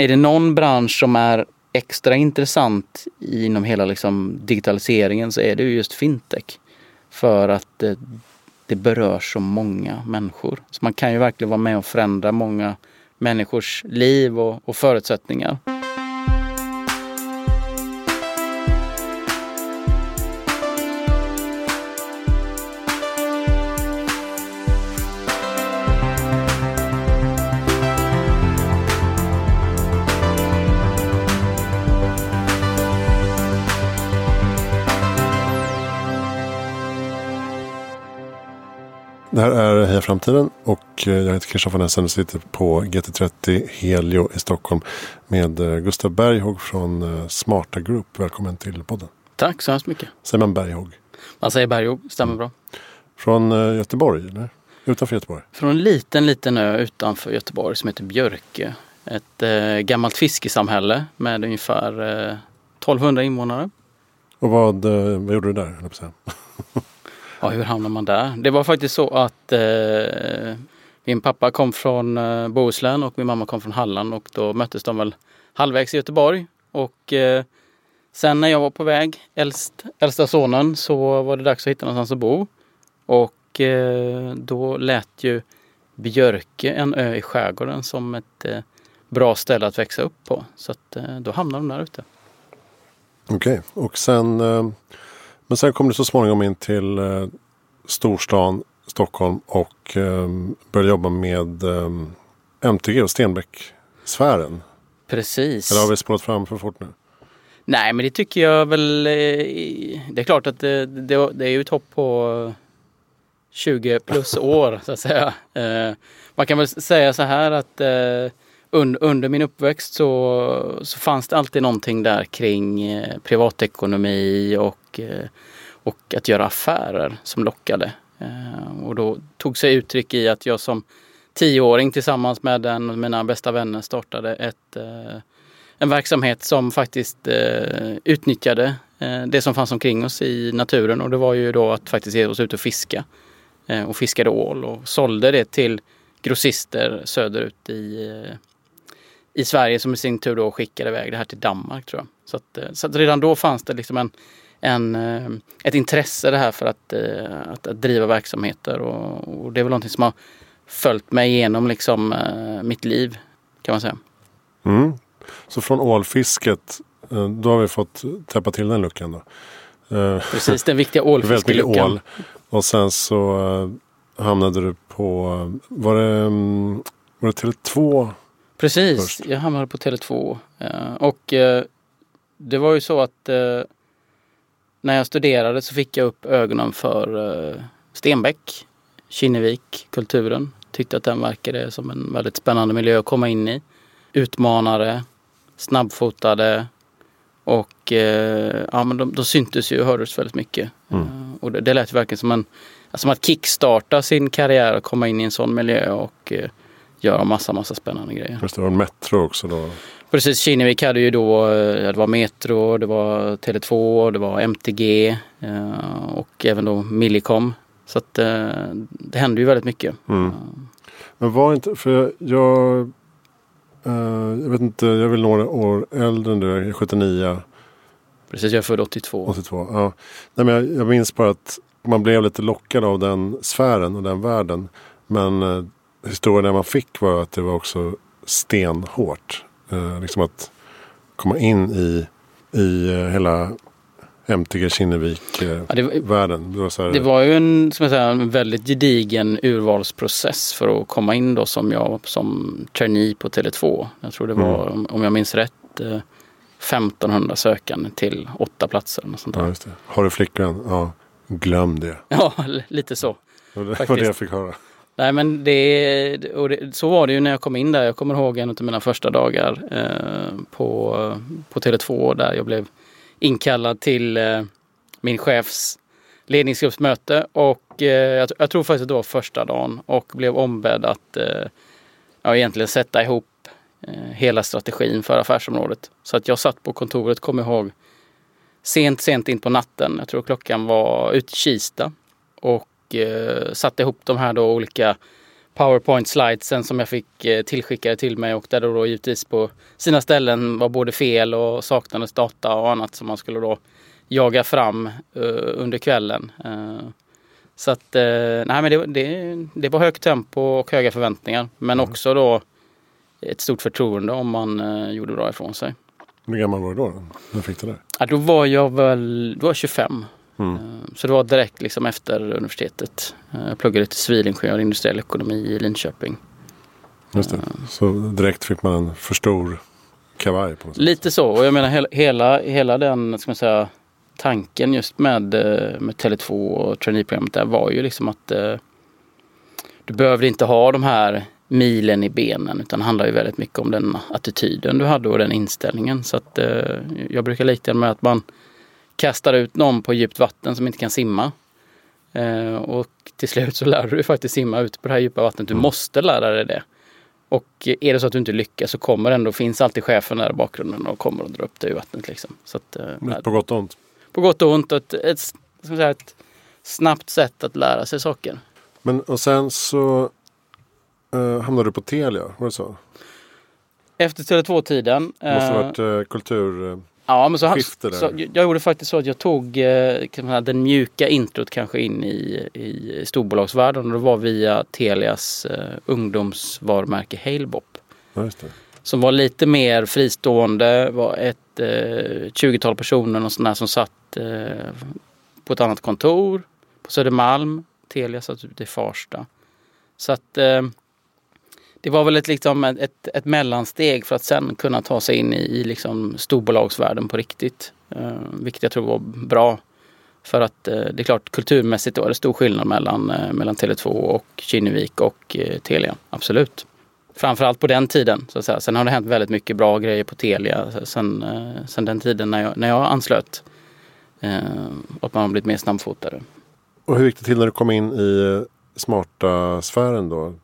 är det någon bransch som är extra intressant inom hela liksom digitaliseringen så är det ju just fintech. För att det, det berör så många människor. Så man kan ju verkligen vara med och förändra många människors liv och, och förutsättningar. Framtiden och eh, jag heter Christian von Essen och sitter på GT30 Helio i Stockholm med eh, Gustav Berghåg från eh, Smarta Group. Välkommen till podden. Tack så hemskt mycket. Säger man Berghåg? Man säger Berghåg, stämmer bra. Från Göteborg, eller? Utanför Göteborg? Från en liten, liten ö utanför Göteborg som heter Björke. Ett eh, gammalt fiskesamhälle med ungefär eh, 1200 invånare. Och vad, vad gjorde du där? Ja, hur hamnar man där? Det var faktiskt så att eh, min pappa kom från eh, Bohuslän och min mamma kom från Halland och då möttes de väl halvvägs i Göteborg. Och eh, sen när jag var på väg, äldst, äldsta sonen, så var det dags att hitta någonstans att bo. Och eh, då lät ju Björke, en ö i skärgården, som ett eh, bra ställe att växa upp på. Så att, eh, då hamnade de där ute. Okej, okay. och sen eh, men sen kom du så småningom in till eh, storstan Stockholm och eh, började jobba med eh, MTG och Stenbeck-sfären. Precis. Eller har vi spårat fram för fort nu? Nej, men det tycker jag väl. Eh, det är klart att det, det, det är ju ett hopp på 20 plus år så att säga. Eh, man kan väl säga så här att eh, under min uppväxt så, så fanns det alltid någonting där kring eh, privatekonomi och och, eh, och att göra affärer som lockade. Eh, och då tog sig uttryck i att jag som tioåring tillsammans med en av mina bästa vänner startade ett, eh, en verksamhet som faktiskt eh, utnyttjade det som fanns omkring oss i naturen och det var ju då att faktiskt ge oss ut och fiska. Och fiskade ål och sålde det till grossister söderut i, i Sverige som i sin tur då skickade iväg det här till Danmark tror jag. Så, att, så att redan då fanns det liksom en, en, eh, ett intresse det här för att, eh, att, att driva verksamheter och, och, det är väl någonting som har följt mig igenom liksom, eh, mitt liv kan man säga. Mm. Så från ålfisket, då har vi fått täppa till den luckan då? Precis, den viktiga ålfiskeluckan. Ål. Och sen så hamnade du på, var det, mm, var det Tele2? Precis, först? jag hamnade på Tele2. Och det var ju så att när jag studerade så fick jag upp ögonen för Stenbeck, Kinnevik, kulturen. Tyckte att den verkade som en väldigt spännande miljö att komma in i. Utmanare, snabbfotade och ja, men de, de syntes ju och hördes väldigt mycket. Mm. Och det, det lät verkligen som, en, som att kickstarta sin karriär och komma in i en sån miljö och göra massa, massa spännande grejer. Just det, var Metro också då? Precis, Kinnevik hade ju då, eh, det var Metro, det var Tele2, det var MTG eh, och även då Millicom. Så att eh, det hände ju väldigt mycket. Mm. Men var inte, för jag, jag vet inte, jag är väl några år äldre än du, jag är 79. Precis, jag är född 82. 82, ja. Nej, men jag, jag minns bara att man blev lite lockad av den sfären och den världen. Men eh, historien man fick var att det var också stenhårt. Eh, liksom att komma in i, i eh, hela MTG Kinnevik-världen. Eh, ja, det, det, var ju en, som jag säger, en väldigt gedigen urvalsprocess för att komma in då som jag som trainee på Tele2. Jag tror det var, mm. om jag minns rätt, 1500 sökande till åtta platser. Och sånt ja, Har du flickvän? Ja, glöm det. Ja, lite så. Det var det jag fick höra. Nej men det, och det, så var det ju när jag kom in där. Jag kommer ihåg en av mina första dagar eh, på, på Tele2 där jag blev inkallad till eh, min chefs ledningsgruppsmöte och eh, jag, jag, tror faktiskt att det var första dagen och blev ombedd att eh, ja, egentligen sätta ihop eh, hela strategin för affärsområdet. Så att jag satt på kontoret, kommer ihåg, sent, sent in på natten. Jag tror klockan var ute i Kista och eh, satte ihop de här då olika Powerpoint slidesen som jag fick eh, tillskickade till mig och där det då givetvis på sina ställen var både fel och saknades data och annat som man skulle då jaga fram uh, under kvällen. Uh, så att, uh, nej men det, det, det, var högt tempo och höga förväntningar. Men mm. också då ett stort förtroende om man gjorde bra ifrån sig. Hur gammal var du då? När du fick det där? Ja, då var jag väl då var jag 25. Mm. Så det var direkt liksom efter universitetet. Jag pluggade till civilingenjör i industriell ekonomi i Linköping. Just det. Så direkt fick man en för stor kavaj? På något sätt. Lite så. Och jag menar hela, hela den ska man säga, tanken just med, eh, med Tele2 och traineeprogrammet där var ju liksom att eh, du behövde inte ha de här milen i benen utan det handlar ju väldigt mycket om den attityden du hade och den inställningen. Så att eh, jag brukar likna med att man kastar ut någon på djupt vatten som inte kan simma. Eh, och till slut så lär du dig faktiskt simma ut på det här djupa vattnet. Du mm. måste lära dig det. Och är det så att du inte lyckas så kommer ändå, finns alltid chefen där i bakgrunden och kommer att dra upp dig i vattnet. Liksom. Så att, eh, på gott och ont? På gott och ont. Ett, ett, säga, ett snabbt sätt att lära sig saker. Men och sen så uh, hamnade du på Telia, var det så? Efter Tele2-tiden. Det måste ha varit uh, kultur... Ja, men så, så, så, jag gjorde faktiskt så att jag tog eh, den mjuka introt kanske in i, i storbolagsvärlden. Och det var via Telias eh, ungdomsvarumärke Halebop. Ja, som var lite mer fristående. var ett eh, 20-tal personer och sådär som satt eh, på ett annat kontor på Södermalm. Telia satt ute i Farsta. Så att eh, det var väl ett, liksom ett, ett mellansteg för att sen kunna ta sig in i, i liksom storbolagsvärlden på riktigt. Eh, vilket jag tror var bra. För att eh, det är klart kulturmässigt då är det stor skillnad mellan, eh, mellan Tele2 och Kinnevik och eh, Telia. Absolut. Framförallt på den tiden. Så att säga. Sen har det hänt väldigt mycket bra grejer på Telia eh, sen, eh, sen den tiden när jag, när jag anslöt. Eh, och man har blivit mer snabbfotade. Och hur gick det till när du kom in i eh, smarta sfären då?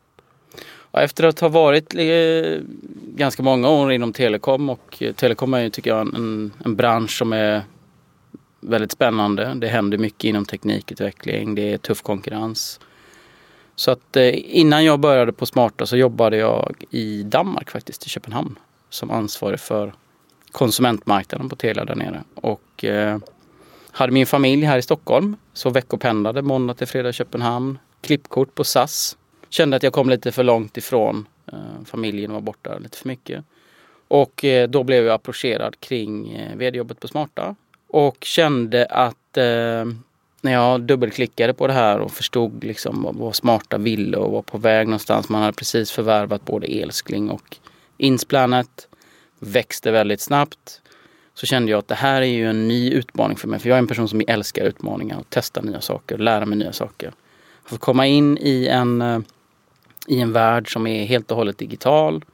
Efter att ha varit eh, ganska många år inom telekom och eh, telekom är ju tycker jag en, en bransch som är väldigt spännande. Det händer mycket inom teknikutveckling, det är tuff konkurrens. Så att eh, innan jag började på Smarta så jobbade jag i Danmark faktiskt, i Köpenhamn. Som ansvarig för konsumentmarknaden på Telia där nere. Och eh, hade min familj här i Stockholm. Så veckopendlade måndag till fredag i Köpenhamn. Klippkort på SAS Kände att jag kom lite för långt ifrån. Eh, familjen var borta lite för mycket. Och eh, då blev jag approcherad kring eh, vd-jobbet på Smarta. Och kände att eh, när jag dubbelklickade på det här och förstod liksom vad, vad Smarta ville och var på väg någonstans. Man hade precis förvärvat både Elskling och Insplanet. Växte väldigt snabbt. Så kände jag att det här är ju en ny utmaning för mig. För jag är en person som älskar utmaningar och testa nya saker, lära mig nya saker. Att få komma in i en eh, i en värld som är helt och hållet digital,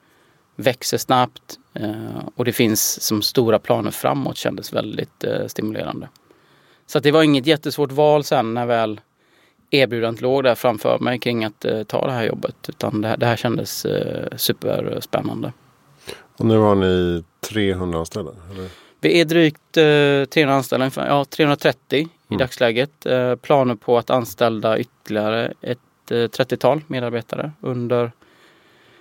växer snabbt eh, och det finns som stora planer framåt kändes väldigt eh, stimulerande. Så det var inget jättesvårt val sen när väl erbjudandet låg där framför mig kring att eh, ta det här jobbet. Utan det här, det här kändes superspännande. Och nu har ni 300 anställda? Eller? Vi är drygt eh, 300 anställda, ja 330 mm. i dagsläget. Eh, planer på att anställa ytterligare ett 30-tal eh, medarbetare under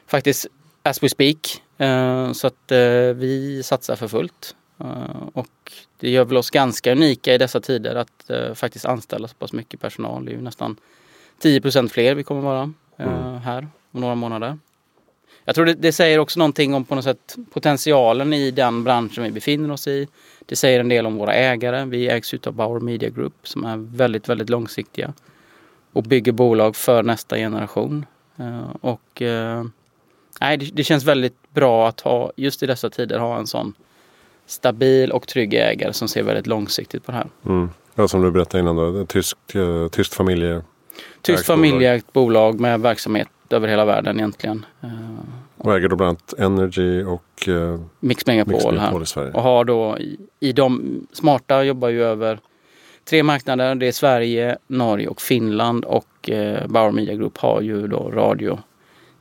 faktiskt as we speak. Eh, så att eh, vi satsar för fullt. Och det gör väl oss ganska unika i dessa tider att faktiskt anställa så pass mycket personal. Det är ju nästan 10% fler vi kommer vara mm. här om några månader. Jag tror det, det, säger också någonting om på något sätt potentialen i den branschen vi befinner oss i. Det säger en del om våra ägare. Vi ägs utav Bauer Media Group som är väldigt, väldigt långsiktiga och bygger bolag för nästa generation. Eh, och eh, nej, det, känns väldigt bra att ha, just i dessa tider, ha en sån stabil och trygg ägare som ser väldigt långsiktigt på det här. Mm. Ja, som du berättade innan då, tysk, uh, tyskt familje... Tyskt familjeägt bolag med verksamhet över hela världen egentligen. Och äger då bland annat Energy och Mix Megapol, Mix Megapol här. i Sverige. Och har då i, i de smarta jobbar ju över tre marknader. Det är Sverige, Norge och Finland och eh, Bauer Media Group har ju då radio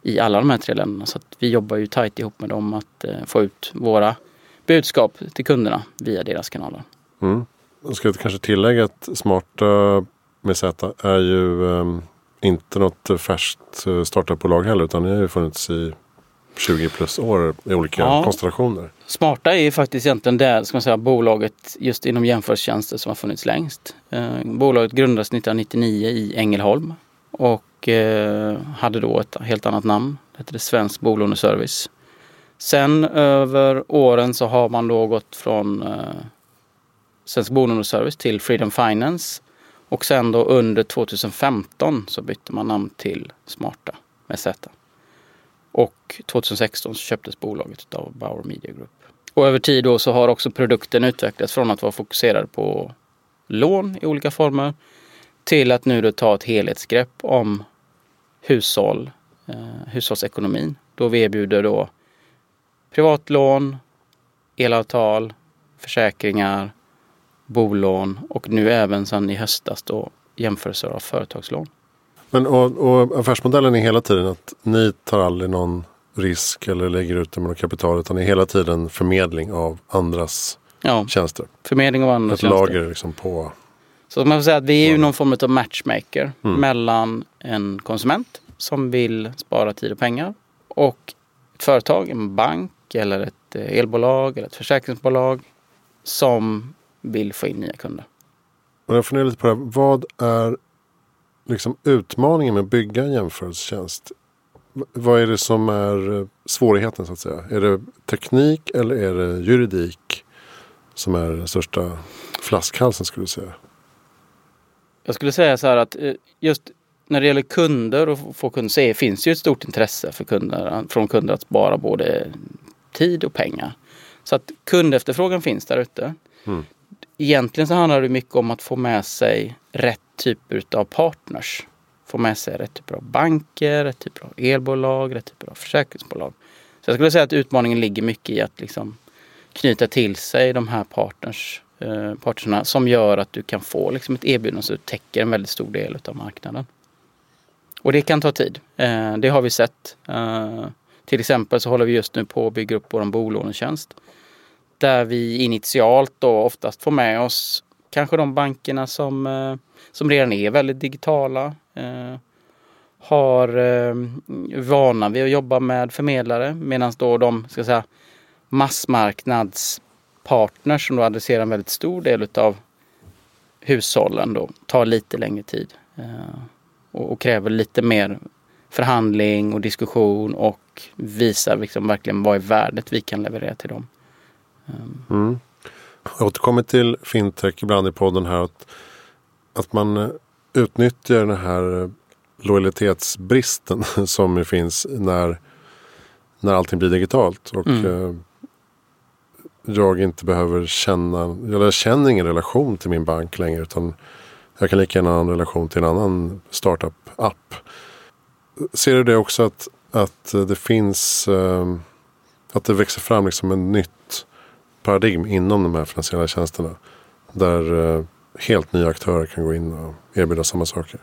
i alla de här tre länderna. Så vi jobbar ju tajt ihop med dem att eh, få ut våra budskap till kunderna via deras kanaler. Mm. Jag ska kanske tillägga att Smarta eh, med Z är ju um, inte något färskt eh, startupbolag heller utan ni har ju funnits i 20 plus år i olika Ja. konstellationer. Smarta är ju faktiskt egentligen det ska man säga, bolaget just inom jämförelsetjänster som har funnits längst. Eh, bolaget grundades 1999 i Ängelholm och eh, hade då ett helt annat namn. Det hette Svensk Bolåneservice. Sen över åren så har man då gått från eh, Svensk Bolåneservice till Freedom Finance och sen då under 2015 så bytte man namn till Smarta med Z. Och 2016 så köptes bolaget av Bauer Media Group. Och över tid då så har också produkten utvecklats från att vara fokuserad på lån i olika former till att nu då ta ett helhetsgrepp om hushåll, eh, hushållsekonomin. Då vi erbjuder då privatlån, elavtal, försäkringar, bolån och nu även sedan i höstas då jämförelser av företagslån. Men och, och affärsmodellen är hela tiden att ni tar aldrig någon risk eller lägger ut det med något kapital utan det är hela tiden förmedling av andras Ja, tjänster. förmedling av andra Ett tjänster. lager liksom på. Så man får säga att vi är ju någon form av matchmaker Mm. mellan en konsument som vill spara tid och pengar och ett företag, en bank eller ett eh, elbolag eller ett försäkringsbolag som vill få in nya kunder. Och jag funderar lite på det här. Vad är liksom utmaningen med att bygga en jämförelsetjänst? Vad är det som är eh, svårigheten så att säga? Är det teknik eller är det juridik som är den största flaskhalsen skulle du säga? Jag skulle säga så här att eh, just när det gäller kunder och få kunder är, finns det ju ett stort intresse för kunder, från kunder att spara både tid och pengar. Så att kundefterfrågan finns där ute. Mm. Egentligen så handlar det mycket om att få med sig rätt typer av partners. Få med sig rätt typer av banker, rätt typer av elbolag, rätt typer av försäkringsbolag. Så jag skulle säga att utmaningen ligger mycket i att liksom knyta till sig de här partners, eh, parterna som gör att du kan få liksom ett erbjudande som täcker en väldigt stor del av marknaden. Och det kan ta tid. Eh, det har vi sett. Eh, till exempel så håller vi just nu på att bygga upp vår bolånetjänst. Där vi initialt då oftast får med oss kanske de bankerna som, eh, som redan är väldigt digitala. Eh, har eh, vana vid att jobba med förmedlare medan då de ska säga, massmarknadspartners som då adresserar en väldigt stor del utav hushållen då tar lite längre tid. Och, och kräver lite mer förhandling och diskussion och visar liksom verkligen vad är värdet vi kan leverera till dem. Mm. Jag återkommer till fintech ibland i podden här. Att, att man eh, utnyttjar den här eh, lojalitetsbristen som finns när, när allting blir digitalt. Och Mm. eh, jag inte behöver känna, jag känner ingen relation till min bank längre. Utan jag kan lika gärna ha en relation till en annan startup-app. Ser du det också att, att det finns, att det växer fram liksom en nytt paradigm inom de här finansiella tjänsterna. Där eh, helt nya aktörer kan gå in och erbjuda samma saker.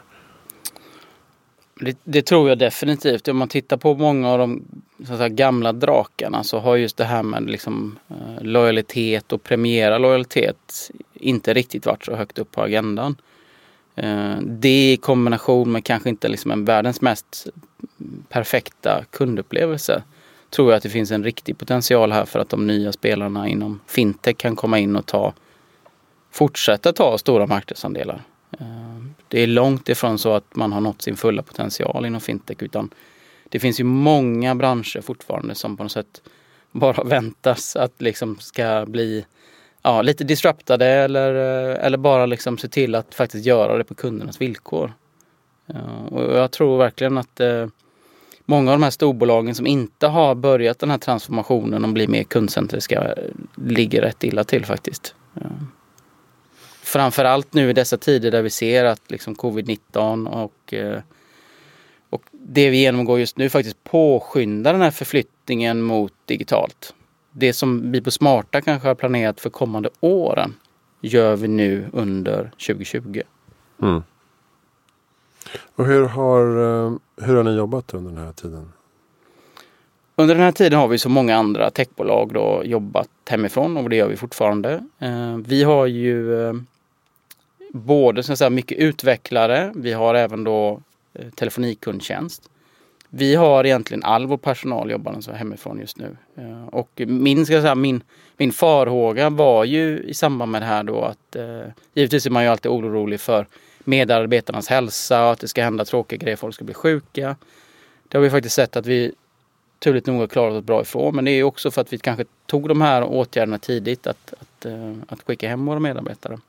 Det, det tror jag definitivt. Om man tittar på många av de så att säga, gamla drakarna så har just det här med liksom, eh, lojalitet och premiera lojalitet inte riktigt varit så högt upp på agendan. Eh, det i kombination med kanske inte liksom en världens mest perfekta kundupplevelse tror jag att det finns en riktig potential här för att de nya spelarna inom fintech kan komma in och ta fortsätta ta stora marknadsandelar. Eh, det är långt ifrån så att man har nått sin fulla potential inom fintech utan det finns ju många branscher fortfarande som på något sätt bara väntas att liksom ska bli ja, lite disruptade eller, eh, eller bara liksom se till att faktiskt göra det på kundernas villkor. Och jag tror verkligen att eh, många av de här storbolagen som inte har börjat den här transformationen och blir mer kundcentriska ligger rätt illa till faktiskt. Ja. Framförallt nu i dessa tider där vi ser att liksom covid-19 och, eh, och det vi genomgår just nu faktiskt påskyndar den här förflyttningen mot digitalt. Det som vi på Smarta kanske har planerat för kommande åren gör vi nu under 2020. Mm. Och hur har, eh, hur har ni jobbat under den här tiden? Under den här tiden har vi som många andra techbolag då jobbat hemifrån och det gör vi fortfarande. Eh, vi har ju eh, både så att säga, mycket utvecklare. Vi har även då telefonikundtjänst. Vi har egentligen all vår personal jobbar alltså hemifrån just nu. Och min, ska säga, min, min farhåga var ju i samband med det här då att eh, givetvis är man ju alltid orolig för medarbetarnas hälsa och att det ska hända tråkiga grejer, folk ska bli sjuka. Det har vi faktiskt sett att vi turligt nog har klarat oss bra ifrån. Men det är också för att vi kanske tog de här åtgärderna tidigt att, att, eh, att skicka hem våra medarbetare.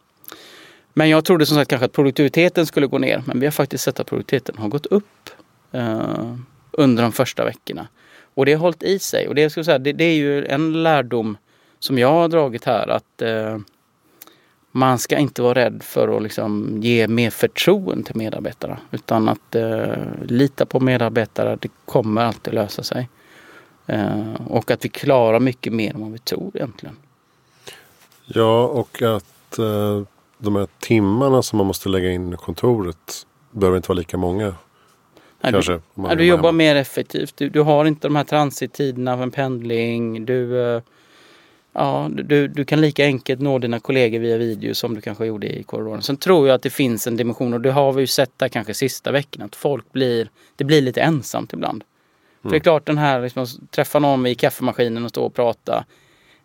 Men jag trodde som sagt kanske att produktiviteten skulle gå ner. Men vi har faktiskt sett att produktiviteten har gått upp eh, under de första veckorna. Och det har hållit i sig. Och det, ska säga, det, det är ju en lärdom som jag har dragit här att eh, man ska inte vara rädd för att liksom ge mer förtroende till medarbetarna. Utan att eh, lita på medarbetare, det kommer alltid lösa sig. Eh, och att vi klarar mycket mer än vad vi tror egentligen. Ja, och att eh, de här timmarna som man måste lägga in i kontoret behöver inte vara lika många. Nej, kanske. Du, nej, du jobbar mer effektivt. Du, du, har inte de här transittiderna för en pendling. Du, eh, ja, du, du kan lika enkelt nå dina kollegor via video som du kanske gjorde i korridoren. Sen tror jag att det finns en dimension och det har vi ju sett där kanske sista veckan att folk blir, det blir lite ensamt ibland. För det är klart den här, liksom, träffa någon i kaffemaskinen och stå och prata.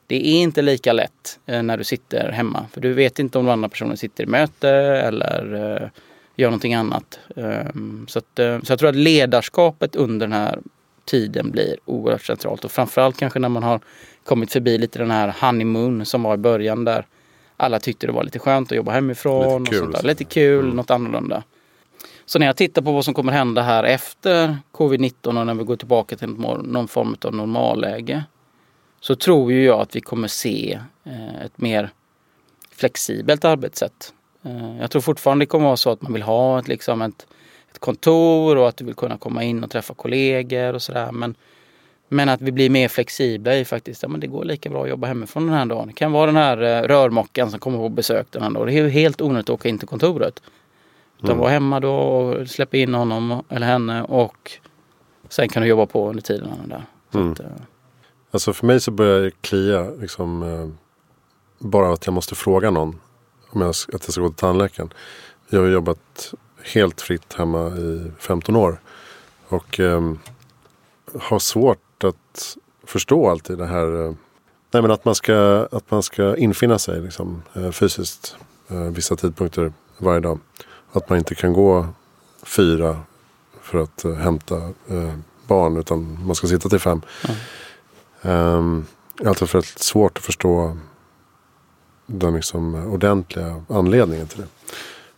Det är inte lika lätt eh, när du sitter hemma. För du vet inte om den andra personen sitter i möte eller eh, gör någonting annat. Um, så, att, eh, så jag tror att ledarskapet under den här tiden blir oerhört centralt. Och framförallt kanske när man har kommit förbi lite den här honeymoon som var i början där alla tyckte det var lite skönt att jobba hemifrån. Lite kul, och sånt där. Lite kul mm. något annorlunda. Så när jag tittar på vad som kommer hända här efter covid-19 och när vi går tillbaka till någon form av normalläge. Så tror ju jag att vi kommer se eh, ett mer flexibelt arbetssätt. Eh, jag tror fortfarande det kommer vara så att man vill ha ett, liksom ett, ett kontor och att du vill kunna komma in och träffa kollegor och sådär. Men, men att vi blir mer flexibla i faktiskt, ja men det går lika bra att jobba hemifrån den här dagen. Det kan vara den här eh, rörmokaren som kommer på besök den här dagen. Det är helt onödigt att åka in till kontoret. Utan mm. vara hemma då och släppa in honom eller henne och sen kan du jobba på under tiden han är där. Mm. Att, uh... Alltså för mig så börjar det klia liksom, uh, bara att jag måste fråga någon om jag, att jag ska gå till tandläkaren. Jag har jobbat helt fritt hemma i 15 år. Och um, har svårt att förstå alltid det här. Uh, nej men att man ska, att man ska infinna sig liksom, fysiskt vissa tidpunkter varje dag. Att man inte kan gå fyra för att uh, hämta uh, barn utan man ska sitta till fem. Mm. Har alltid väldigt svårt att förstå den liksom ordentliga anledningen till det.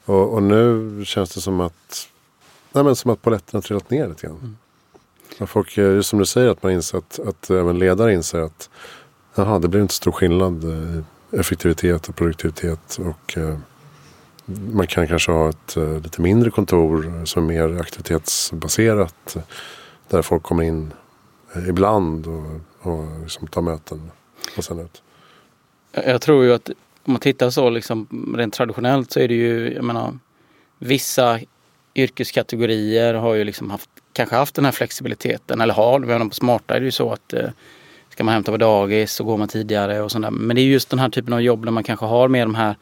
Och, och, nu känns det som att, nej men som att polletten har trillat ner lite grann. Mm. folk, eh, just som du säger, att man inser att, att även ledare inser att jaha, det blir inte stor skillnad i effektivitet och produktivitet. och man kan kanske ha ett uh, lite mindre kontor som är mer aktivitetsbaserat. Där folk kommer in uh, ibland och, och liksom tar möten och sen ut. Jag tror ju att om man tittar så liksom rent traditionellt så är det ju, jag menar, vissa yrkeskategorier har ju liksom haft, kanske haft den här flexibiliteten eller har, menar, på smarta är det ju så att eh, ska man hämta på dagis så går man tidigare och sådär. Men det är just den här typen av jobb där man kanske har med de här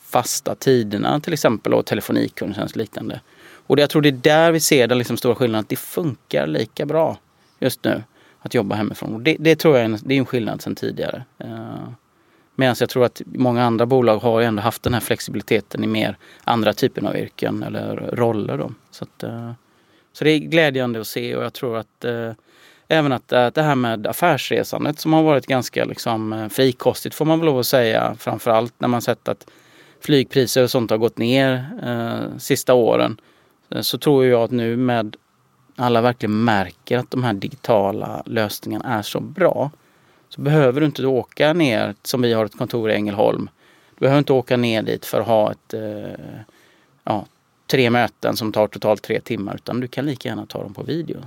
fasta tiderna till exempel och telefonikundtjänst och liknande. Och jag tror det är där vi ser den liksom stora skillnaden, att det funkar lika bra just nu att jobba hemifrån. Och det, det tror jag är en, det är en skillnad sedan tidigare. Eh. Medan jag tror att många andra bolag har ju ändå haft den här flexibiliteten i mer andra typer av yrken eller roller. Då. Så, att, eh, så det är glädjande att se och jag tror att eh, även att eh, det här med affärsresandet som har varit ganska liksom, frikostigt får man väl lov att säga. Framförallt när man sett att flygpriser och sånt har gått ner eh, sista åren så tror jag att nu med alla verkligen märker att de här digitala lösningarna är så bra så behöver du inte åka ner som vi har ett kontor i Ängelholm. Du behöver inte åka ner dit för att ha ett, eh, ja, tre möten som tar totalt tre timmar utan du kan lika gärna ta dem på video.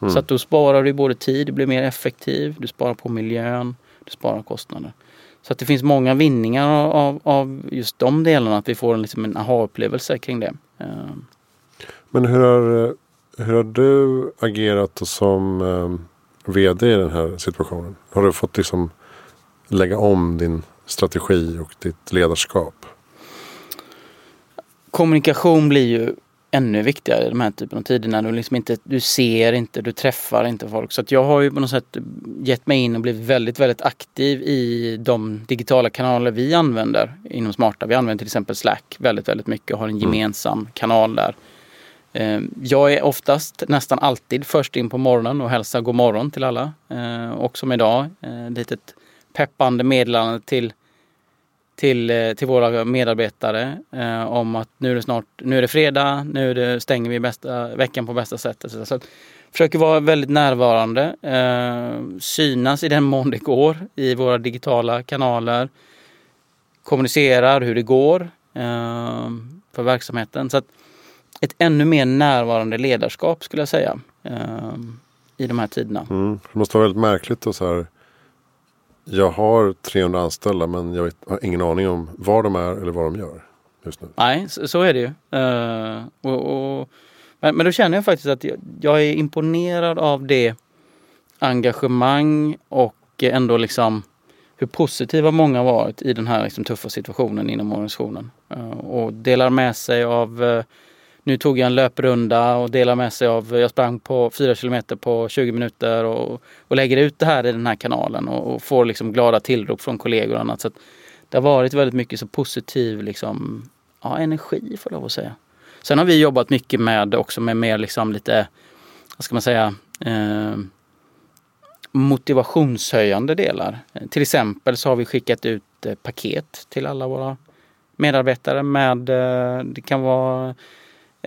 Mm. Så att då sparar du både tid, du blir mer effektiv, du sparar på miljön, du sparar kostnader. Så att det finns många vinningar av, av just de delarna, att vi får en, liksom en aha-upplevelse kring det. Eh. Men hur har, hur har du agerat som eh, vd i den här situationen? Har du fått liksom lägga om din strategi och ditt ledarskap? Kommunikation blir ju ännu viktigare i de här typen av tider när du liksom inte, du ser inte, du träffar inte folk. Så jag har ju på något sätt gett mig in och blivit väldigt, väldigt aktiv i de digitala kanaler vi använder inom Smarta. Vi använder till exempel Slack väldigt, väldigt mycket och har en Mm. gemensam kanal där. Ehm, jag är oftast, nästan alltid först in på morgonen och hälsar god morgon till alla. Ehm, och som idag, eh, ett litet peppande meddelande till till, eh, till våra medarbetare eh, om att nu är det snart, nu är det fredag, nu är det, stänger vi bästa, veckan på bästa sätt. Så, att, försöker vara väldigt närvarande, ehm, synas i den mån det går i våra digitala kanaler, kommunicerar hur det går för verksamheten. Så att ett ännu mer närvarande ledarskap skulle jag säga eh, i de här tiderna. Mm. Det måste vara väldigt märkligt och så här. Jag har 300 anställda men jag vet, har ingen aning om var de är eller vad de gör just nu. Nej, så, så är det ju. Eh, och, och, men, men då känner jag faktiskt att jag, jag är imponerad av det engagemang och ändå liksom hur positiva många varit i den här liksom, tuffa situationen inom organisationen. Eh, och delar med sig av eh, nu tog jag en löprunda och delar med sig av, jag sprang på 4 kilometer på 20 minuter och, och lägger ut det här i den här kanalen och, och får liksom glada tillrop från kollegor och annat. Så att det har varit väldigt mycket så positiv liksom, ja, energi får jag lov att säga. Sen har vi jobbat mycket med också med mer liksom lite, vad ska man säga, eh, motivationshöjande delar. Till exempel så har vi skickat ut eh, paket till alla våra medarbetare med, eh, det kan vara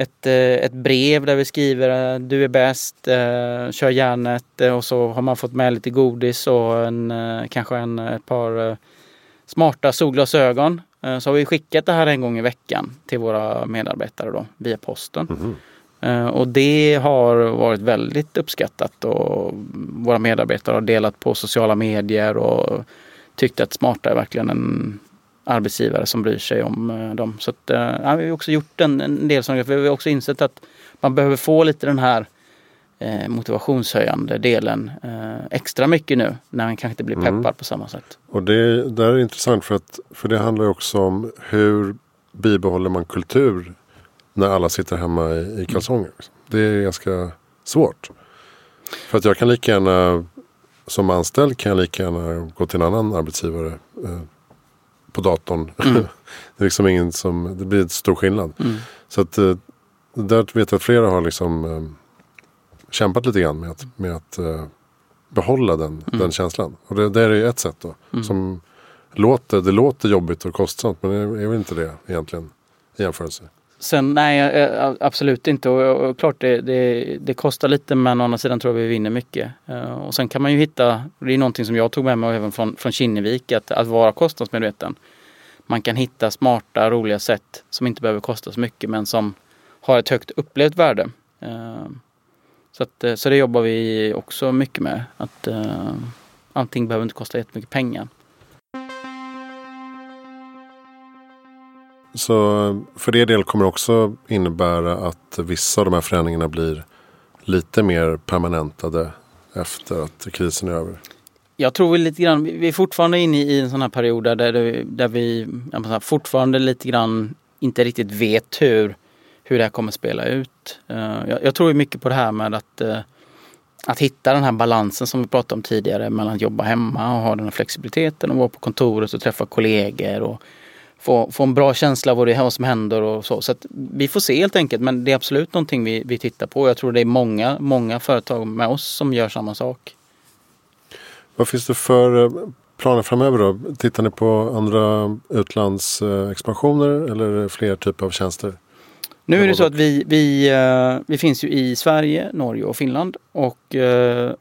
ett, eh, ett brev där vi skriver eh, du är bäst, eh, kör järnet och så har man fått med lite godis och en, kanske en, ett par smarta solglasögon. Så har vi skickat det här en gång i veckan till våra medarbetare då, via posten. Eh, Och det har varit väldigt uppskattat och våra medarbetare har delat på sociala medier och tyckt att Smarta är verkligen en arbetsgivare som bryr sig om eh, dem. Så att, eh, ja, vi har också gjort en, en del sådana. Vi har också insett att man behöver få lite den här eh, motivationshöjande delen eh, extra mycket nu när man kanske inte blir peppad Mm. på samma sätt. Och det där är intressant för att för det handlar också om hur bibehåller man kultur när alla sitter hemma i, i kalsonger. Det är ganska svårt. För att jag kan lika gärna som anställd kan jag lika gärna gå till en annan arbetsgivare eh, på datorn. Mm. det är liksom ingen som, det blir en stor skillnad. Mm. Så att eh, där vet jag att flera har liksom eh, kämpat lite grann med att, med att eh, behålla den, Mm. den känslan. Och det, det är ju ett sätt då. Mm. Som låter, det låter jobbigt och kostsamt men det är väl inte det egentligen i jämförelse. Sen nej, eh, eh, absolut inte. Och, och klart det, det, det kostar lite men å andra sidan tror jag vi vinner mycket. Eh, och sen kan man ju hitta, det är någonting som jag tog med mig även från, från Kinnevik, att, att vara kostnadsmedveten. Man kan hitta smarta, roliga sätt som inte behöver kosta så mycket men som har ett högt upplevt värde. Så, att, så det jobbar vi också mycket med. Att uh, allting behöver inte kosta jättemycket pengar. Så för det del kommer det också innebära att vissa av de här förändringarna blir lite mer permanentade efter att krisen är över. Jag tror vi lite grann, vi är fortfarande inne i en sån här period där, det- där vi menar, fortfarande lite grann inte riktigt vet hur, hur det här kommer spela ut. Eh, jag, jag tror mycket på det här med att, eh, att hitta den här balansen som vi pratade om tidigare mellan att jobba hemma och ha den här flexibiliteten och vara på kontoret och träffa kollegor och få, få en bra känsla av vad det vad som händer och så. Så vi får se helt enkelt men det är absolut någonting vi, vi tittar på. Jag tror det är många, många företag med oss som gör samma sak. Vad finns det för eh, planer framöver då? Tittar ni på andra utlandsexpansioner eller fler typer av tjänster? Nu är det så att vi, vi, eh, vi finns ju i Sverige, Norge och Finland. Och eh,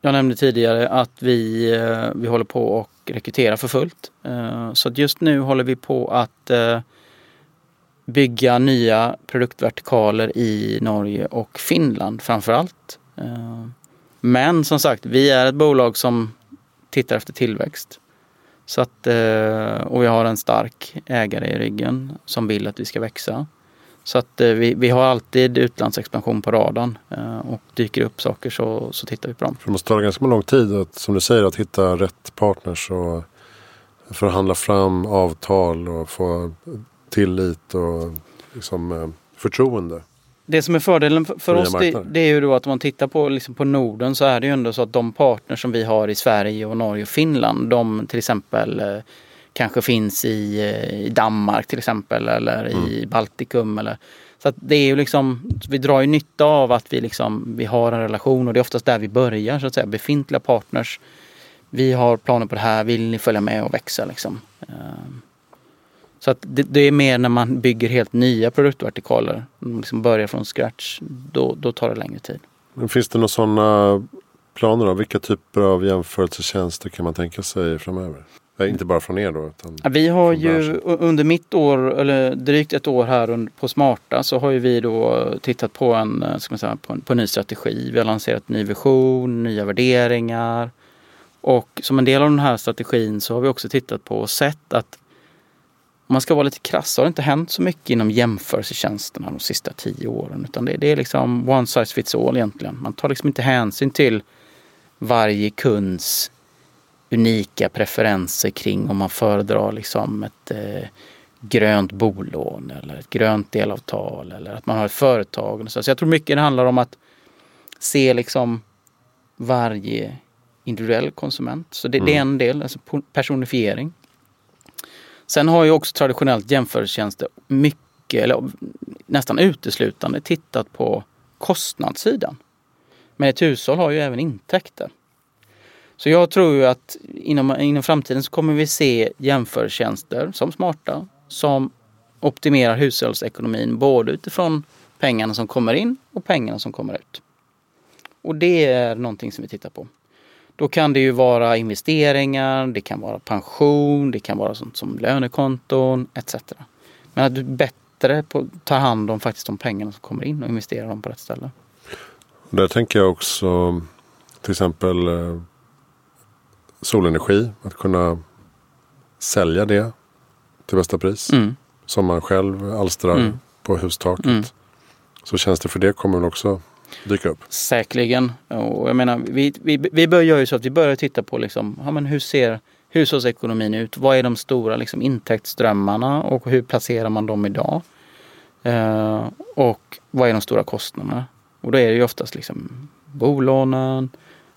jag nämnde tidigare att vi, vi håller på rekrytera för fullt. Eh, så att just nu håller vi på att eh, bygga nya produktvertikaler i Norge och Finland framför allt. Eh, men som sagt, vi är ett bolag som tittar efter tillväxt. Så att, och vi har en stark ägare i ryggen som vill att vi ska växa. Så att eh, vi, vi har alltid utlandsexpansion på radarn eh, och dyker upp saker så, så tittar vi på dem. Det måste ta ganska lång tid att, som du säger, att hitta rätt partners och förhandla fram avtal och få tillit och liksom, eh, förtroende. Det som är fördelen för, oss det, det är ju då att om man tittar på, liksom på Norden så är det ju ändå så att de partners som vi har i Sverige och Norge och Finland, de till exempel kanske finns i, eh, i Danmark till exempel eller i Mm. Baltikum. Eller, så det är ju liksom, vi drar ju nytta av att vi, liksom, vi har en relation och det är oftast där vi börjar så att säga, befintliga partners. Vi har planer på det här, vill ni följa med och växa liksom? Ehm, Så att det, det är mer när man bygger helt nya produktvertikaler, liksom börjar från scratch, då, då tar det längre tid. Men finns det några sådana planer då? Vilka typer av jämförelsetjänster kan man tänka sig framöver? Inte bara från er då. Utan... Vi har ju under mitt år, eller drygt ett år här på Smarta så har ju vi då tittat på en, eh, ska man säga, på en, på en ny strategi. Vi har lanserat ny vision, nya värderingar. Och som en del av den här strategin så har vi också tittat på och sett att om man ska vara lite krass så har det inte hänt så mycket inom jämförelsetjänsterna de sista tio åren. Utan det, det är liksom one size fits all egentligen. Man tar liksom inte hänsyn till varje kunds unika preferenser kring om man föredrar liksom ett eh, grönt bolån eller ett grönt delavtal eller att man har ett företag. Och så. så jag tror mycket det handlar om att se liksom varje individuell konsument. Så det, det är en del, alltså personifiering. Sen har ju också traditionellt jämförelsetjänster mycket, eller nästan uteslutande tittat på kostnadssidan. Men ett hushåll har ju även intäkter. Så jag tror ju att inom, inom framtiden så kommer vi se jämförtjänster som smarta som optimerar hushållsekonomin både utifrån pengarna som kommer in och pengarna som kommer ut. Och det är någonting som vi tittar på. Då kan det ju vara investeringar, det kan vara pension, det kan vara sånt som lönekonton etc. Men att du bättre på, tar hand om faktiskt de pengarna som kommer in och investerar dem på rätt ställe. Där tänker jag också till exempel eh, solenergi. Att kunna sälja det till bästa pris. Mm. Som man själv alstrar Mm. på hustaket. Mm. Så tjänster för det kommer väl också dyka upp. Säkerligen. Och jag menar, vi, vi, vi börjar ju så att vi börjar titta på liksom, ja, men hur ser hushållsekonomin ut? Vad är de stora liksom, intäktsströmmarna och hur placerar man dem idag? Eh, och vad är de stora kostnaderna? Och då är det ju oftast liksom bolånen,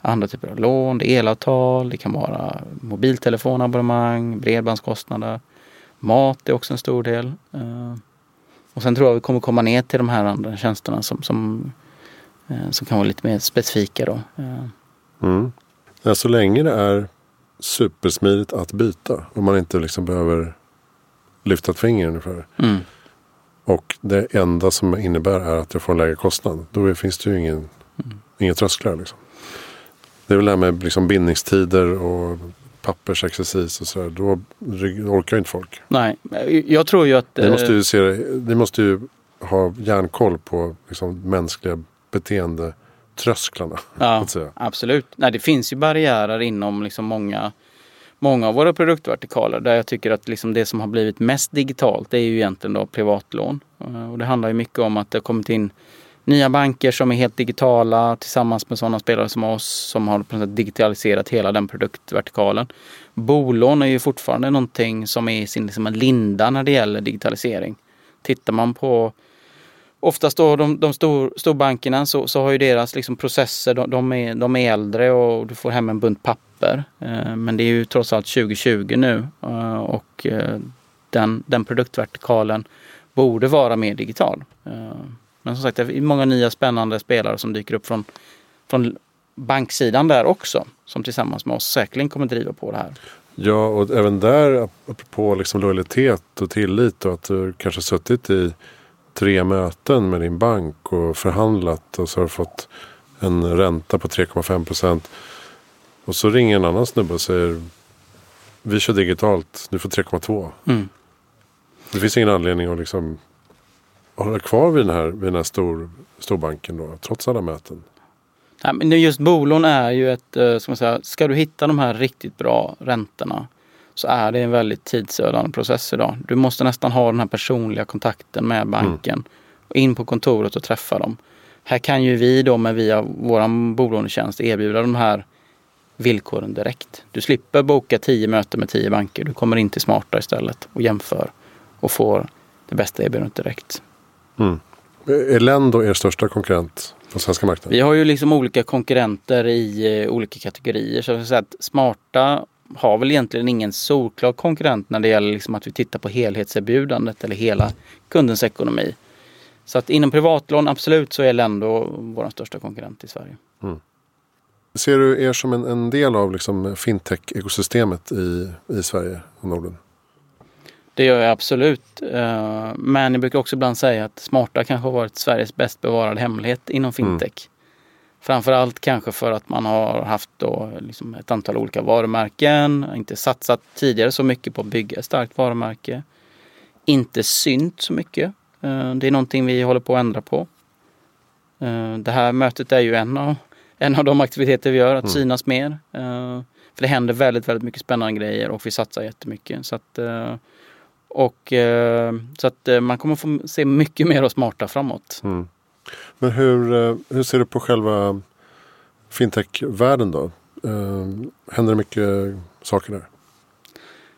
andra typer av lån, det är elavtal, det kan vara mobiltelefonabonnemang, bredbandskostnader. Mat är också en stor del. Eh, och sen tror jag vi kommer komma ner till de här andra tjänsterna som, som eh, som kan vara lite mer specifika då. Eh, Mm. Ja, så länge det är supersmidigt att byta. Och man inte liksom behöver lyfta ett finger ungefär. Mm. Och det enda som innebär är att jag får en lägre kostnad. Då finns det ju ingen, inga trösklar. Liksom. Det är väl det här med liksom bindningstider och pappersexercis och sådär. Då orkar ju inte folk. Nej, jag tror ju att... Ni måste eh, ju, se, ni måste ju ha järnkoll på liksom mänskliga beteendetrösklarna. ja, absolut. Nej, det finns ju barriärer inom liksom många, många av våra produktvertikaler där jag tycker att liksom det som har blivit mest digitalt det är ju egentligen då privatlån. Eh, Och det handlar ju mycket om att det har kommit in nya banker som är helt digitala tillsammans med sådana spelare som oss som har digitaliserat hela den produktvertikalen. Bolån är ju fortfarande någonting som är i sin liksom linda när det gäller digitalisering. Tittar man på oftast då de, de stor, storbankerna så, så har ju deras liksom processer, de, de, är, de är äldre och du får hem en bunt papper. Eh, men det är ju trots allt 2020 nu eh, och eh, den, den produktvertikalen borde vara mer digital. Men som sagt, det är många nya spännande spelare som dyker upp från, från banksidan där också. Som tillsammans med oss säkerligen kommer driva på det här. Ja, och även där apropå liksom lojalitet och tillit och att du kanske suttit i tre möten med din bank och förhandlat och så har du fått en ränta på 3,5 procent. Och så ringer en annan snubbe och säger vi kör digitalt, du får 3,2. Mm. Det finns ingen anledning att liksom hålla kvar vid den här, vid den här stor, storbanken då, trots alla möten. Nej, men just bolån är ju ett, eh, ska man säga, ska du hitta de här riktigt bra räntorna så är det en väldigt tidsödande process idag. Du måste nästan ha den här personliga kontakten med banken. Och in på kontoret och träffa dem. Här kan ju vi då med via vår bolånetjänst erbjuda de här villkoren direkt. Du slipper boka tio möten med tio banker. Du kommer in till Smarta istället och jämför och får det bästa erbjudandet direkt. Mm. Är Lendo er största konkurrent på svenska marknaden? Vi har ju liksom olika konkurrenter i eh, olika kategorier. Så vill säga att smarta har väl egentligen ingen solklar konkurrent när det gäller liksom att vi tittar på helhetserbjudandet eller hela kundens ekonomi. Så att inom privatlån, absolut, så är Lendo vår största konkurrent i Sverige. Mm. Ser du er som en, en del av liksom fintech-ekosystemet i, i Sverige och Norden? Det gör jag absolut. Eh, men jag brukar också ibland säga att smarta kanske har varit Sveriges bäst bevarade hemlighet inom mm. fintech. Mm. Framförallt kanske för att man har haft då liksom ett antal olika varumärken, inte satsat tidigare så mycket på att bygga ett starkt varumärke. Inte synt så mycket. Eh, det är någonting vi håller på att ändra på. Eh, det här mötet är ju en av, en av de aktiviteter vi gör, att mm. synas mer. För det händer väldigt, väldigt mycket spännande grejer och vi satsar jättemycket. Så att och, eh, så att eh, man kommer få se mycket mer och smarta framåt. Mm. Men hur, eh, hur ser du på själva fintech-världen då? Händer det mycket saker där?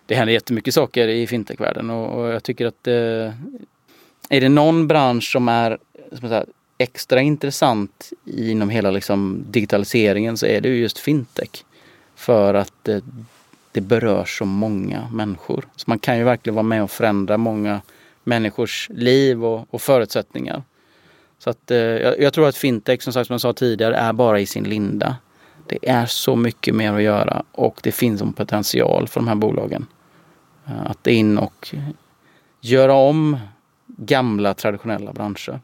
Det händer jättemycket saker i fintech-världen och, och jag tycker att är det någon bransch som är som säga, extra intressant inom hela liksom, digitaliseringen så är det just fintech. För att det berör så många människor. Så man kan ju verkligen vara med och förändra många människors liv och, och förutsättningar. Så att, eh, jag, jag, tror att fintech, som sagt som jag sa tidigare, är bara i sin linda. Det är så mycket mer att göra och det finns en potential för de här bolagen. Eh, att in och göra om gamla traditionella branscher.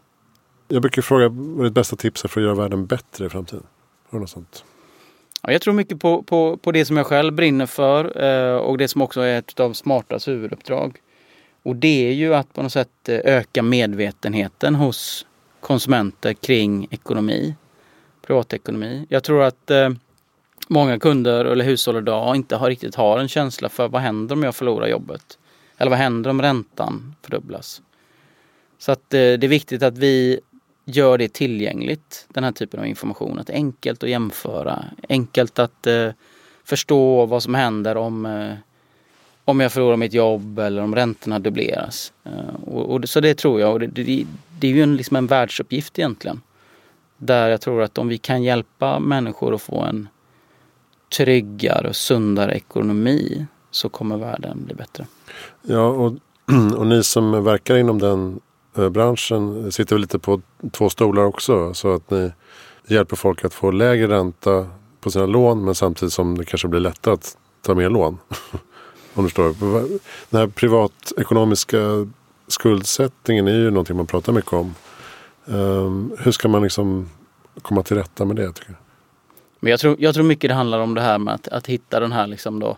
Jag brukar fråga vad ditt bästa tips är för att göra världen bättre i framtiden? Har du något sånt? Ja, jag tror mycket på, på, på det som jag själv brinner för eh, och det som också är ett av Smartas huvuduppdrag. Och det är ju att på något sätt eh, öka medvetenheten hos konsumenter kring ekonomi, privatekonomi. Jag tror att eh, många kunder eller hushåll idag inte har, riktigt har en känsla för vad händer om jag förlorar jobbet? Eller vad händer om räntan fördubblas? Så att eh, det är viktigt att vi gör det tillgängligt, den här typen av information. Att det är enkelt att jämföra, enkelt att eh, förstå vad som händer om, eh, om jag förlorar mitt jobb eller om räntorna dubbleras. Eh, och, och, så det tror jag, och det, det, det är ju en, liksom en världsuppgift egentligen. Där jag tror att om vi kan hjälpa människor att få en tryggare och sundare ekonomi så kommer världen bli bättre. Ja, och, och ni som verkar inom den Eh, branschen sitter väl lite på två stolar också. Så att ni hjälper folk att få lägre ränta på sina lån men samtidigt som det kanske blir lättare att ta mer lån. Om du förstår. Den här privatekonomiska skuldsättningen är ju någonting man pratar mycket om. Um, hur ska man liksom komma till rätta med det? Tycker jag? Men jag tror, jag tror mycket det handlar om det här med att, att hitta den här liksom då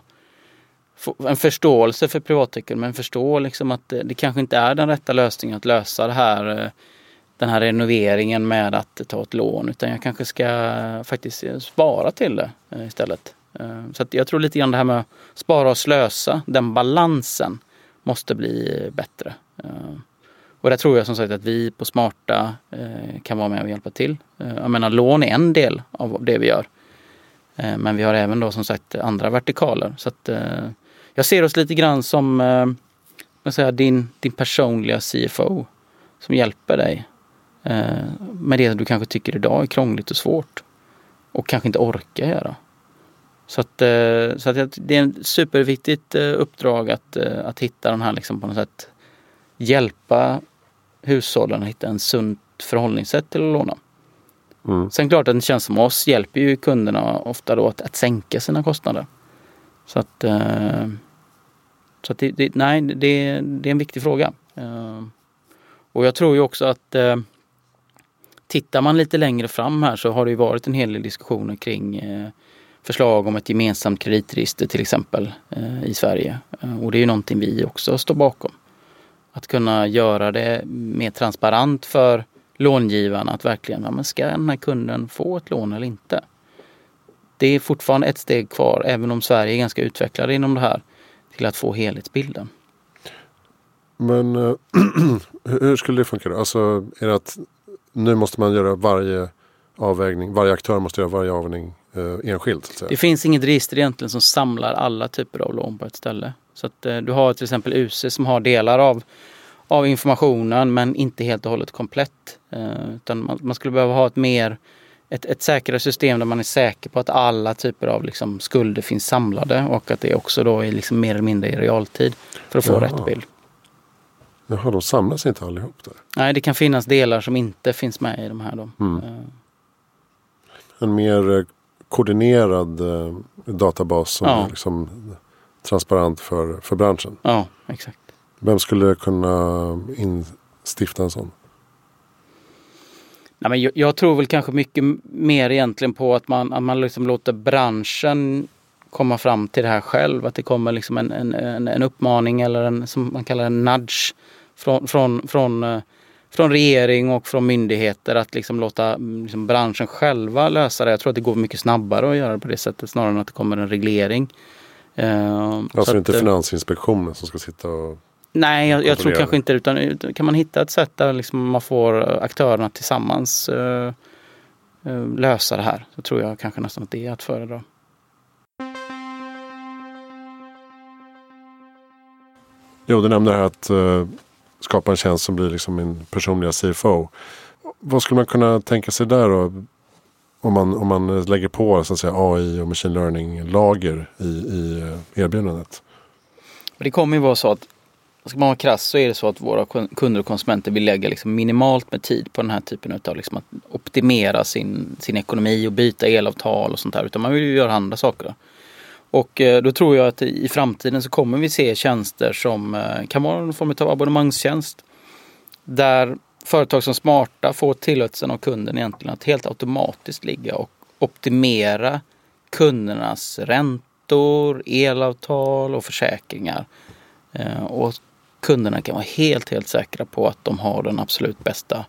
en förståelse för privatekonomi, men förstå liksom att det, det, kanske inte är den rätta lösningen att lösa det här, eh, den här renoveringen med att ta ett lån utan jag kanske ska faktiskt eh, spara till det eh, istället. Så jag tror lite grann det här med att spara och slösa, den balansen måste bli bättre. Och där tror jag som sagt att vi på Smarta kan vara med och hjälpa till. Jag menar lån är en del av det vi gör. Men vi har även då som sagt andra vertikaler. Så att jag ser oss lite grann som eh, säga, din, din personliga CFO som hjälper dig eh, med det du kanske tycker idag är krångligt och svårt och kanske inte orkar göra. Så att, eh, så att det är ett superviktigt eh, uppdrag att, eh, att hitta den här liksom på något sätt hjälpa hushållen att hitta en sunt förhållningssätt till att låna. Mm. Sen klart att en tjänst som oss hjälper ju kunderna ofta då att, att sänka sina kostnader. Så att, eh, så att det, det, nej, det, det är en viktig fråga. Eh, och jag tror ju också att eh, tittar man lite längre fram här så har det ju varit en hel del diskussioner kring eh, förslag om ett gemensamt kreditregister till exempel eh, i Sverige. Eh, och det är ju någonting vi också står bakom. Att kunna göra det mer transparent för långivarna att verkligen, ja, men ska den här kunden få ett lån eller inte? det är fortfarande ett steg kvar, även om Sverige är ganska utvecklade inom det här, till att få helhetsbilden. Men äh, hur skulle det funka då? Alltså är det att nu måste man göra varje avvägning, varje aktör måste göra varje avvägning eh, enskilt? Det finns inget register egentligen som samlar alla typer av lån på ett ställe. Så att eh, du har till exempel UC som har delar av, av informationen men inte helt och hållet komplett. Eh, utan man, man, skulle behöva ha ett mer ett, ett säkrare system där man är säker på att alla typer av liksom skulder finns samlade och att det också då är liksom mer eller mindre i realtid för att få Jaha. rätt bild. Jaha, de samlas inte allihop där? Nej, det kan finnas delar som inte finns med i de här. Då. Mm. Uh. En mer eh, koordinerad uh, databas som ja. är liksom transparent för, för branschen? Ja, exakt. Vem skulle kunna instifta en sån? Nej, men jag, jag, tror väl kanske mycket mer egentligen på att man, att man liksom låter branschen komma fram till det här själv. Att det kommer liksom en, en, en uppmaning eller en, som man kallar en nudge från, från, från, eh, från regering och från myndigheter att liksom låta liksom branschen själva lösa det. Jag tror att det går mycket snabbare att göra det på det sättet snarare än att det kommer en reglering. Uh, alltså det är inte att, eh, Finansinspektionen som ska sitta och Nej, jag, jag tror kanske inte. Utan kan man hitta ett sätt där liksom man får aktörerna tillsammans uh, uh, lösa det här så tror jag kanske nästan att det är att föredra. Jo, du nämnde här att uh, skapa en tjänst som blir liksom min personliga CFO. Vad skulle man kunna tänka sig där då? Om man, om man lägger på så att säga, AI och machine learning-lager i, i erbjudandet? Det kommer ju vara så att Ska man vara krass så är det så att våra kunder och konsumenter vill lägga liksom minimalt med tid på den här typen av liksom att optimera sin, sin ekonomi och byta elavtal och sånt där. Utan man vill ju göra andra saker. Och eh, då tror jag att i framtiden så kommer vi se tjänster som eh, kan vara någon form av abonnemangstjänst. Där företag som smarta får tillåtelsen av kunden egentligen att helt automatiskt ligga och optimera kundernas räntor, elavtal och försäkringar. Eh, och kunderna kan vara helt, helt säkra på att de har den absolut bästa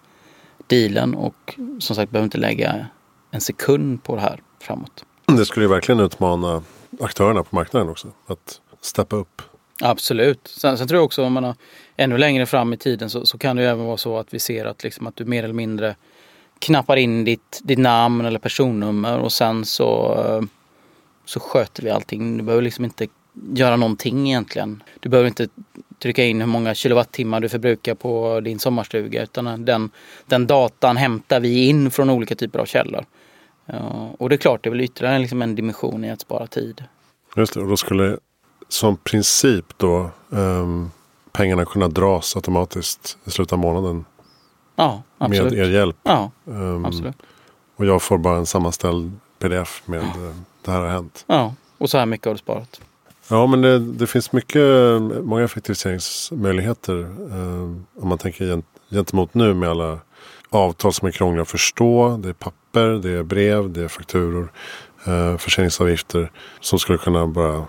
dealen och som sagt behöver inte lägga en sekund på det här framåt. Det skulle ju verkligen utmana aktörerna på marknaden också. Att steppa upp. Absolut. Sen, sen tror jag också om man har ännu längre fram i tiden så, så kan det ju även vara så att vi ser att, liksom, att du mer eller mindre knappar in ditt, ditt namn eller personnummer och sen så, så sköter vi allting. Du behöver liksom inte göra någonting egentligen. Du behöver inte trycka in hur många kilowattimmar du förbrukar på din sommarstuga utan den, den datan hämtar vi in från olika typer av källor. och det är klart, det är väl ytterligare liksom en dimension i att spara tid. Just det, och då skulle som princip då um, pengarna kunna dras automatiskt i slutet av månaden? Ja, absolut. Med er hjälp? Ja, um, absolut. Och jag får bara en sammanställd pdf med ja. Eh, det här har hänt? Ja, och så här mycket har du sparat. Ja, men det, det, finns mycket, många effektiviseringsmöjligheter. Eh, om man tänker gentemot nu med alla avtal som är krångliga att förstå. Det är papper, det är brev, det är fakturor, eh, försäljningsavgifter som skulle kunna bara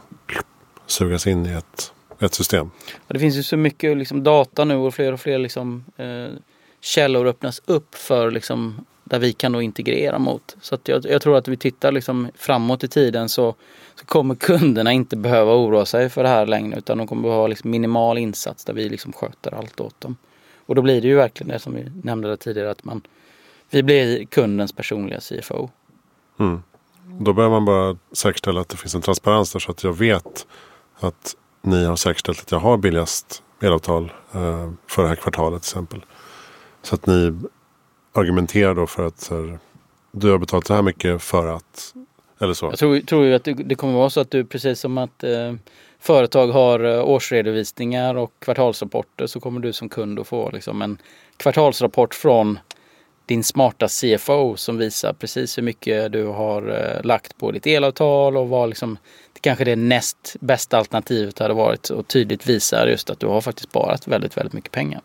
sugas in i ett, ett system. Ja, det finns ju så mycket liksom, data nu och fler och fler liksom, eh, källor öppnas upp för liksom, där vi kan då integrera mot. Så jag, jag, tror att vi tittar liksom framåt i tiden så, så kommer kunderna inte behöva oroa sig för det här längre utan de kommer behöva liksom minimal insats där vi liksom sköter allt åt dem. Och då blir det ju verkligen det som vi nämnde tidigare att man vi blir kundens personliga CFO. Mm. Då behöver man bara säkerställa att det finns en transparens där så att jag vet att ni har säkerställt att jag har billigast elavtal eh, för det här kvartalet till exempel. Så att ni argumentera då för att här, du har betalat så här mycket för att eller så. Jag tror, tror ju att det, det kommer vara så att du precis som att eh, företag har eh, årsredovisningar och kvartalsrapporter så kommer du som kund att få liksom en kvartalsrapport från din smarta CFO som visar precis hur mycket du har eh, lagt på ditt elavtal och vad liksom det kanske det näst bästa alternativet hade varit och tydligt visar just att du har faktiskt sparat väldigt, väldigt mycket pengar.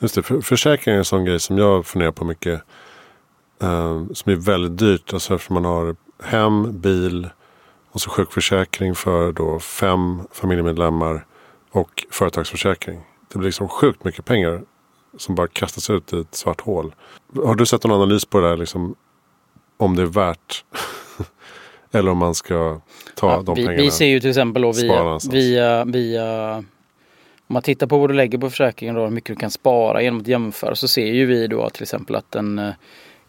Just det, för, försäkring är en sån grej som jag funderar på mycket. Eh, som är väldigt dyrt. Alltså för man har hem, bil och så sjukförsäkring för då fem familjemedlemmar och företagsförsäkring. Det blir liksom sjukt mycket pengar som bara kastas ut i ett svart hål. Har du sett någon analys på det där? Liksom, om det är värt eller om man ska ta ja, de vi, pengarna. Vi ser ju till exempel då via, via, via om man tittar på vad du lägger på försäkringen och hur mycket du kan spara genom att jämföra så ser ju vi då till exempel att en eh,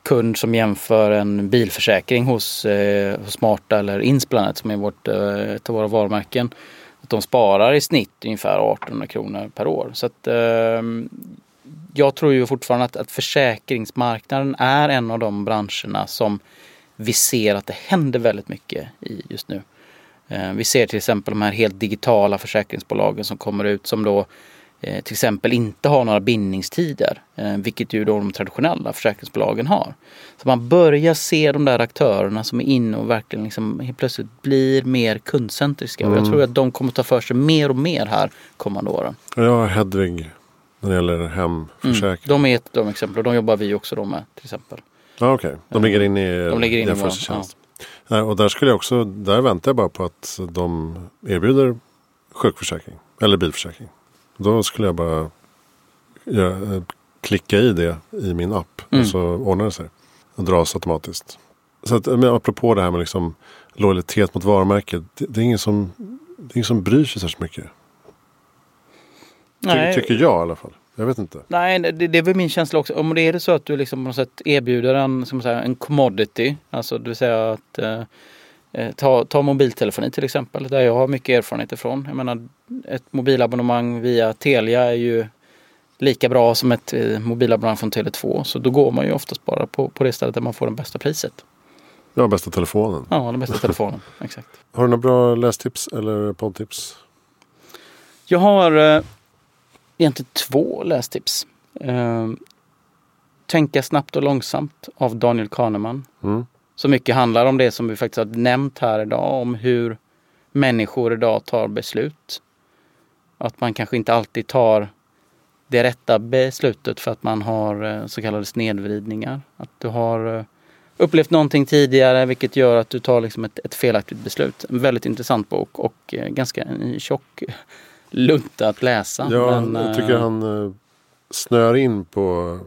kund som jämför en bilförsäkring hos, eh, hos Smarta eller Insplanet som är vårt, eh, ett av våra varumärken Att de sparar i snitt ungefär 1800 kronor per år. Så att, eh, jag tror ju fortfarande att, att försäkringsmarknaden är en av de branscherna som vi ser att det händer väldigt mycket i just nu. Eh, vi ser till exempel de här helt digitala försäkringsbolagen som kommer ut som då eh, till exempel inte har några bindningstider, eh, vilket ju då de traditionella försäkringsbolagen har. Så man börjar se de där aktörerna som är inne och verkligen liksom helt plötsligt blir mer kundcentriska. Mm. Och jag tror att de kommer ta för sig mer och mer här kommande åren. Har Hedvig när det gäller hemförsäkring. Mm. De är ett av de exempel och de jobbar vi också då med till exempel. Ja, Okej, okay. de ligger in i de ligger in jämförelsetjänst. Ja. Och där skulle jag också, där väntar jag bara på att de erbjuder sjukförsäkring eller bilförsäkring. Då skulle jag bara ja, klicka i det i min app mm. och så ordnar det sig. Och dras automatiskt. Så att, men apropå det här med liksom lojalitet mot varumärket. Det, det, är ingen som, det är ingen som bryr sig så mycket. Ty, tycker jag i alla fall. Jag vet inte. Nej, det, det är väl min känsla också. Om det är så att du liksom på något sätt erbjuder en, som säga, en commodity. Alltså det vill säga att eh, eh, ta, ta mobiltelefoni till exempel. Där jag har mycket erfarenhet ifrån. Jag menar ett mobilabonnemang via Telia är ju lika bra som ett eh, mobilabonnemang från Tele2. Så då går man ju oftast bara på, på det stället där man får det bästa priset. Ja, bästa telefonen. Ja, den bästa telefonen. Exakt. Har du några bra lästips eller poddtips? Jag har eh, egentligen två lästips. Eh, Tänka snabbt och långsamt av Daniel Kahneman. Mm. Så mycket handlar om det som vi faktiskt har nämnt här idag. Om hur människor idag tar beslut. Att man kanske inte alltid tar det rätta beslutet för att man har eh, så kallade snedvridningar. Att du har eh, upplevt någonting tidigare vilket gör att du tar liksom ett, ett felaktigt beslut. En väldigt intressant bok och eh, ganska tjock lunta att läsa. Ja, men, jag tycker han snör in på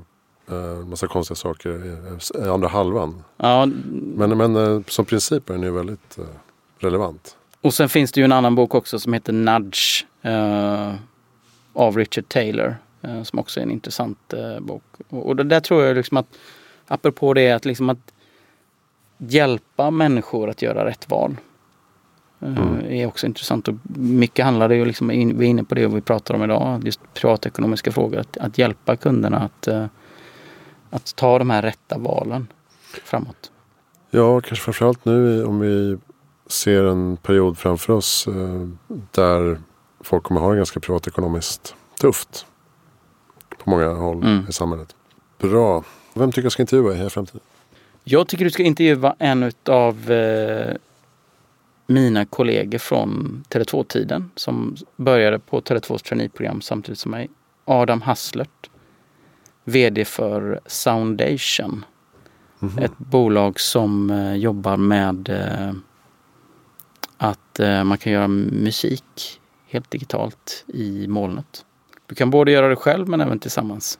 en massa konstiga saker i andra halvan. Ja, men, men som princip är den ju väldigt relevant. Och sen finns det ju en annan bok också som heter Nudge av Richard Taylor. Som också är en intressant bok. Och, och där tror jag liksom att apropå det att liksom att hjälpa människor att göra rätt val. Mm. är också intressant och mycket handlar det ju liksom, vi är inne på det vi pratar om idag, just privatekonomiska frågor. Att, att hjälpa kunderna att, att ta de här rätta valen framåt. Ja, kanske framförallt nu om vi ser en period framför oss eh, där folk kommer ha det ganska privatekonomiskt tufft. På många håll mm. i samhället. Bra. Vem tycker jag ska intervjua i Heja Framtiden? Jag tycker du ska intervjua en av eh, mina kollegor från Tele2-tiden som började på Tele2s traineeprogram samtidigt som mig. Adam Hasslert. VD för Soundation. Mm -hmm. Ett bolag som eh, jobbar med eh, att eh, man kan göra musik helt digitalt i molnet. Du kan både göra det själv men även tillsammans.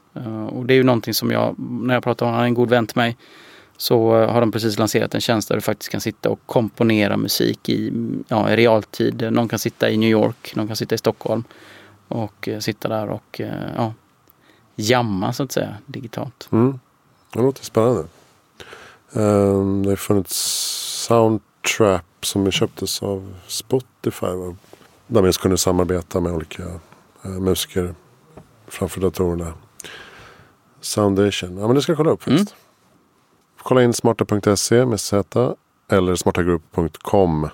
Och det är ju någonting som jag, när jag pratar om en god vän till mig, så uh, har de precis lanserat en tjänst där du faktiskt kan sitta och komponera musik i, ja, i realtid. Någon kan sitta i New York, någon kan sitta i Stockholm och uh, sitta där och ja, jamma så att säga digitalt. Mm. Det låter spännande. Um, det har funnits Soundtrap som köptes av Spotify. Där man just kunde samarbeta med olika eh, musiker framför datorerna. Soundation. Ja men det ska jag kolla upp faktiskt. Mm. Kolla in smarta.se med Z eller smartagroup.com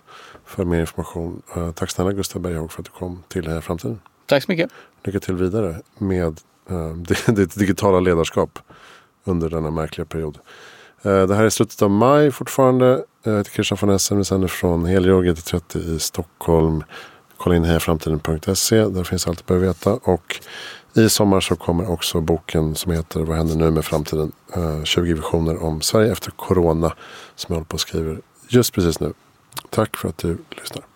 för mer information. Uh, tack snälla Gustav Berghag för att du kom till här framtiden. Tack så mycket. Lycka till vidare med uh, ditt digitala ledarskap under denna märkliga period. Uh, det här är slutet av maj fortfarande. Jag heter Christian von Essen. Vi sänder från Helgeå GT30 i Stockholm. Kolla in hejaframtiden.se. Där finns allt du behöver veta. Och i sommar så kommer också boken som heter Vad händer nu med framtiden? Eh, 20 visioner om Sverige efter corona. Som jag håller på och skriver just precis nu. Tack för att du lyssnar.